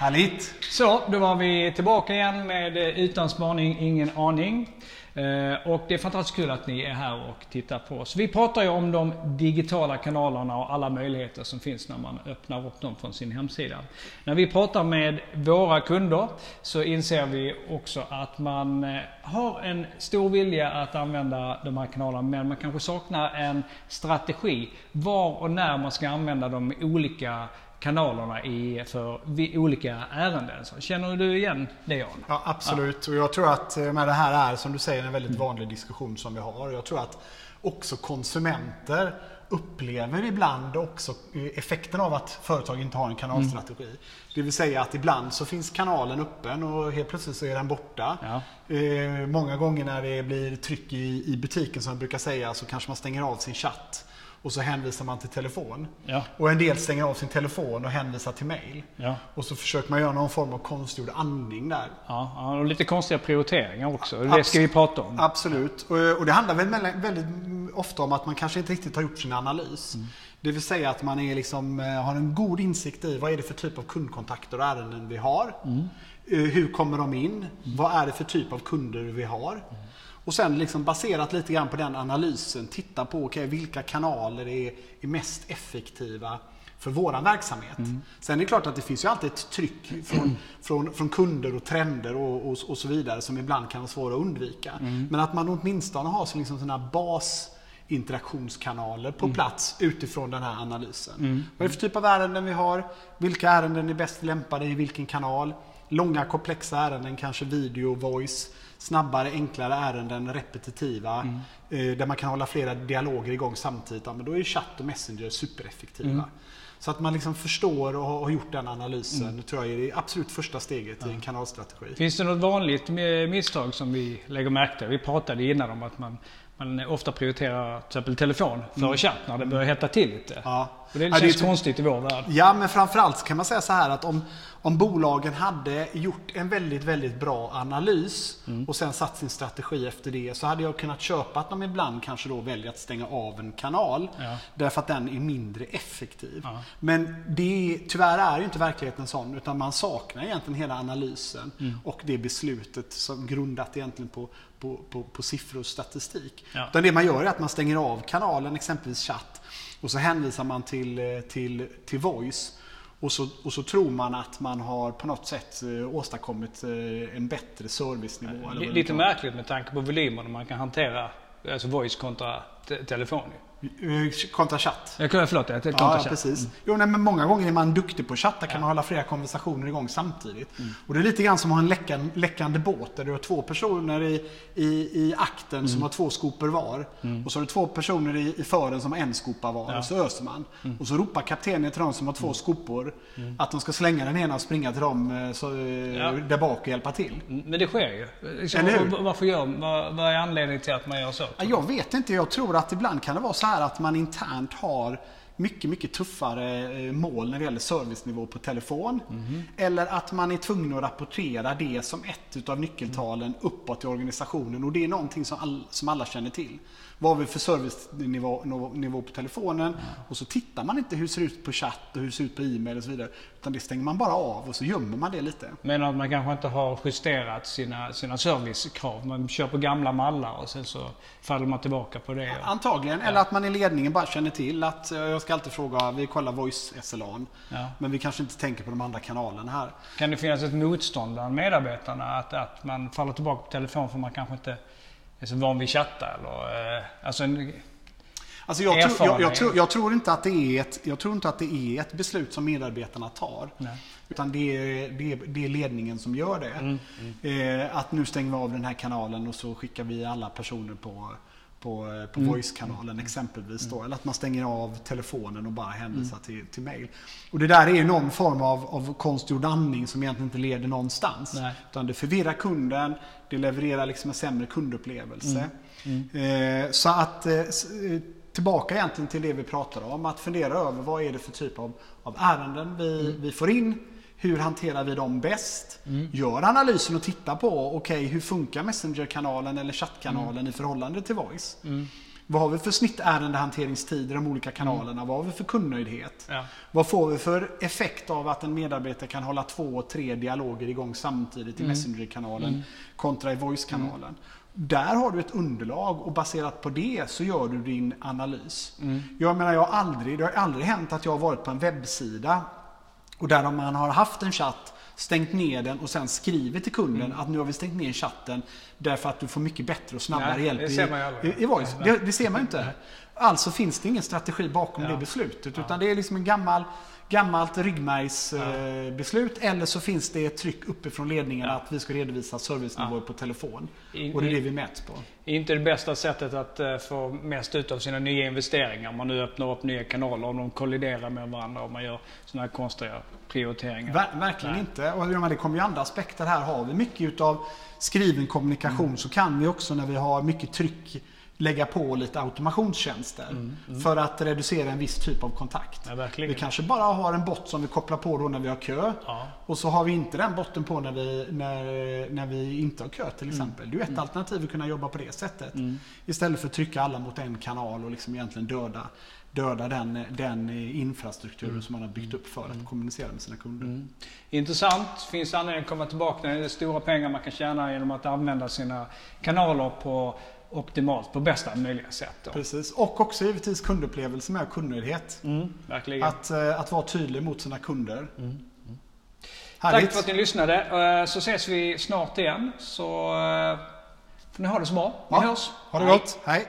Härligt! Så, då var vi tillbaka igen med eh, Utan spaning, ingen aning. Eh, och det är fantastiskt kul att ni är här och tittar på oss. Vi pratar ju om de digitala kanalerna och alla möjligheter som finns när man öppnar upp dem från sin hemsida. När vi pratar med våra kunder så inser vi också att man eh, har en stor vilja att använda de här kanalerna men man kanske saknar en strategi. Var och när man ska använda de olika kanalerna i, för olika ärenden. Så känner du igen det Jan? Ja, absolut. Och jag tror att eh, med det här är, som du säger, en väldigt vanlig diskussion som vi har. Jag tror att också konsumenter upplever ibland också eh, effekten av att företag inte har en kanalstrategi. Det vill säga att ibland så finns kanalen öppen och helt plötsligt så är den borta. Ja. Eh, många gånger när det blir tryck i, i butiken som jag brukar säga så kanske man stänger av sin chatt och så hänvisar man till telefon. Ja. Och en del stänger av sin telefon och hänvisar till mail. Ja. Och så försöker man göra någon form av konstgjord andning där. Ja, och lite konstiga prioriteringar också. Det ska vi prata om. Absolut. Och, och det handlar väl väldigt ofta om att man kanske inte riktigt har gjort sin analys. Mm. Det vill säga att man är liksom, eh, har en god insikt i vad är det för typ av kundkontakter och ärenden vi har. Mm. Eh, Hur kommer de in? Vad är det för typ av kunder vi har? Mm. Och sen liksom baserat lite grann på den analysen titta på okay, vilka kanaler är, är mest effektiva för våran verksamhet. Mm. Sen är det klart att det finns ju alltid ett tryck från, från, från kunder och trender och, och, och så vidare som ibland kan vara svåra att undvika. Mm. Men att man åtminstone har så liksom sådana basinteraktionskanaler på plats utifrån den här analysen. Vad är det för typ av ärenden vi har? Vilka ärenden är bäst lämpade i vilken kanal? Långa komplexa ärenden, kanske video, voice. Snabbare, enklare ärenden, repetitiva. Eh, där man kan hålla flera dialoger igång samtidigt. Ja, men då är ju chatt och messenger supereffektiva. Så att man liksom förstår och har gjort den analysen tror jag är det absolut första steget i en kanalstrategi. Finns det något vanligt misstag som vi lägger märke till? Vi pratade innan om att man, man ofta prioriterar till exempel telefon före chatt när det börjar hetta till lite. Mm. Ja. Och det Ja, det känns är ty- konstigt i vår värld. Ja, men framförallt kan man säga så här att om, om bolagen hade gjort en väldigt, väldigt bra analys Mm. och sen satt sin strategi efter det så hade jag kunnat köpa att de ibland kanske då väljer att stänga av en kanal Ja. därför att den är mindre effektiv. Ja. Men det, tyvärr är ju inte verkligheten sån utan man saknar egentligen hela analysen Mm. och det beslutet som grundat egentligen på, på, på, på siffror och statistik. Ja. Utan det man gör är att man stänger av kanalen, exempelvis chatt, och så hänvisar man till, eh, till, till voice. Och så, och så tror man att man har på något sätt eh, åstadkommit eh, en bättre servicenivå. Lite märkligt med tanke på volymerna man kan hantera alltså voice kontra telefon. ju. vara. Eh, Kontra chatt. Jag kan, förlåt, jag kontra Ja, ja, chatt. precis. Jo, nej, men många gånger är man duktig på att chatta kan man hålla flera konversationer igång samtidigt. Och det är lite grann som att ha en läckan, läckande båt där du har två personer i, i, i akten som har två skopor var. Och så har du två personer i, i fören som har en skopa var. Och så öser man. Och så ropar kaptenen till de som har två skopor att de ska slänga den ena och springa till dem eh, så, eh, Ja. där bak och hjälpa till. Mm, Men det sker ju. Liksom, Eller hur? var- Varför gör, vad, vad är anledningen till att man gör så? Ja, Jag vet inte. Jag tror att ibland kan det vara så här att man internt har mycket, mycket tuffare eh, mål när det gäller servicenivå på telefon. Eller att man är tvungen att rapportera det som ett utav nyckeltalen uppåt i organisationen. Och det är någonting som, all, som alla känner till. Vad har vi för servicenivå nivå- på telefonen? Och så tittar man inte hur det ser ut på chatt och hur det ser ut på e-mail och så vidare. Utan det stänger man bara av och så gömmer man det lite. Men att man kanske inte har justerat sina, sina servicekrav. Man kör på gamla mallar och sen så faller man tillbaka på det. Antagligen. Eller att man i ledningen bara känner till att eh, jag ska alltid fråga, vi kollar voice SLA'n. Ja. Men vi kanske inte tänker på de andra kanalerna här. Kan det finnas ett motstånd bland medarbetarna att, att man faller tillbaka på telefon för man kanske inte är så van vid chatta eller... Eh, alltså en, Alltså jag, tror, jag, jag, tror, jag, tror inte att det är ett, jag tror inte att det är ett beslut som medarbetarna tar. Nej. Utan det är, det, är, det är ledningen som gör det. Eh, att nu stänger vi av den här kanalen och så skickar vi alla personer på, på, på voice-kanalen exempelvis. Då. Eller att man stänger av telefonen och bara hänvisar till, till mail. Och det där är ju någon form av, av konstgjord andning som egentligen inte leder någonstans. Nej. Utan det förvirrar kunden, det levererar liksom en sämre kundupplevelse. Eh, så att eh, eh, tillbaka egentligen till det vi pratade om. Att fundera över vad är det för typ av, av ärenden vi, vi får in. Hur hanterar vi dem bäst? Gör analysen och titta på, okej hur funkar Messenger-kanalen eller chattkanalen i förhållande till Voice? Vad har vi för snittärendehanteringstider i de olika kanalerna? Vad har vi för kundnöjdhet? Ja. Vad får vi för effekt av att en medarbetare kan hålla två, tre dialoger igång samtidigt i Messenger-kanalen kontra i Voice-kanalen? Där har du ett underlag och baserat på det så gör du din analys. Jag menar, jag har aldrig, det har aldrig hänt att jag har varit på en webbsida och där man har haft en chatt, stängt ner den och sen skrivit till kunden att nu har vi stängt ner chatten därför att du får mycket bättre och snabbare Nej, hjälp det i, ser man aldrig. i, i voice. Det, det ser man ju inte. Alltså finns det ingen strategi bakom det beslutet. Utan det är liksom en gammal, gammalt ryggmärgsbeslut. eller så finns det ett tryck uppifrån ledningen att vi ska redovisa servicenivåer på telefon. I- Och det är det vi mäts på. Inte det bästa sättet att eh, få mest ut av sina nya investeringar. Om man nu öppnar upp nya kanaler och de kolliderar med varandra och man gör sådana här konstiga prioriteringar. Ver, verkligen inte. Och det kommer ju andra aspekter här. Har vi mycket utav skriven kommunikation Mm. så kan vi också när vi har mycket tryck lägga på lite automationstjänster för att reducera en viss typ av kontakt. Mm, Ja, vi kanske bara har en bot som vi kopplar på då när vi har kö Ja. och så har vi inte den botten på när vi, när, när vi inte har kö till Mm. exempel. Det är ett alternativ att kunna jobba på det sättet. Istället för att trycka alla mot en kanal och liksom egentligen döda, döda den, den infrastrukturen Mm. som man har byggt upp för att kommunicera med sina kunder. Intressant. Finns anledning att komma tillbaka när det är stora pengar man kan tjäna genom att använda sina kanaler på optimalt, på bästa möjliga sätt. Då. Precis. Och också givetvis kundupplevelse med kundnöjdhet. Mm, verkligen. Att, eh, att vara tydlig mot sina kunder. Tack Härligt. för att ni lyssnade. Eh, Så ses vi snart igen. Så eh, får ni ha det så bra. Vi Ja. hörs. Ha det Hej. gott. Hej.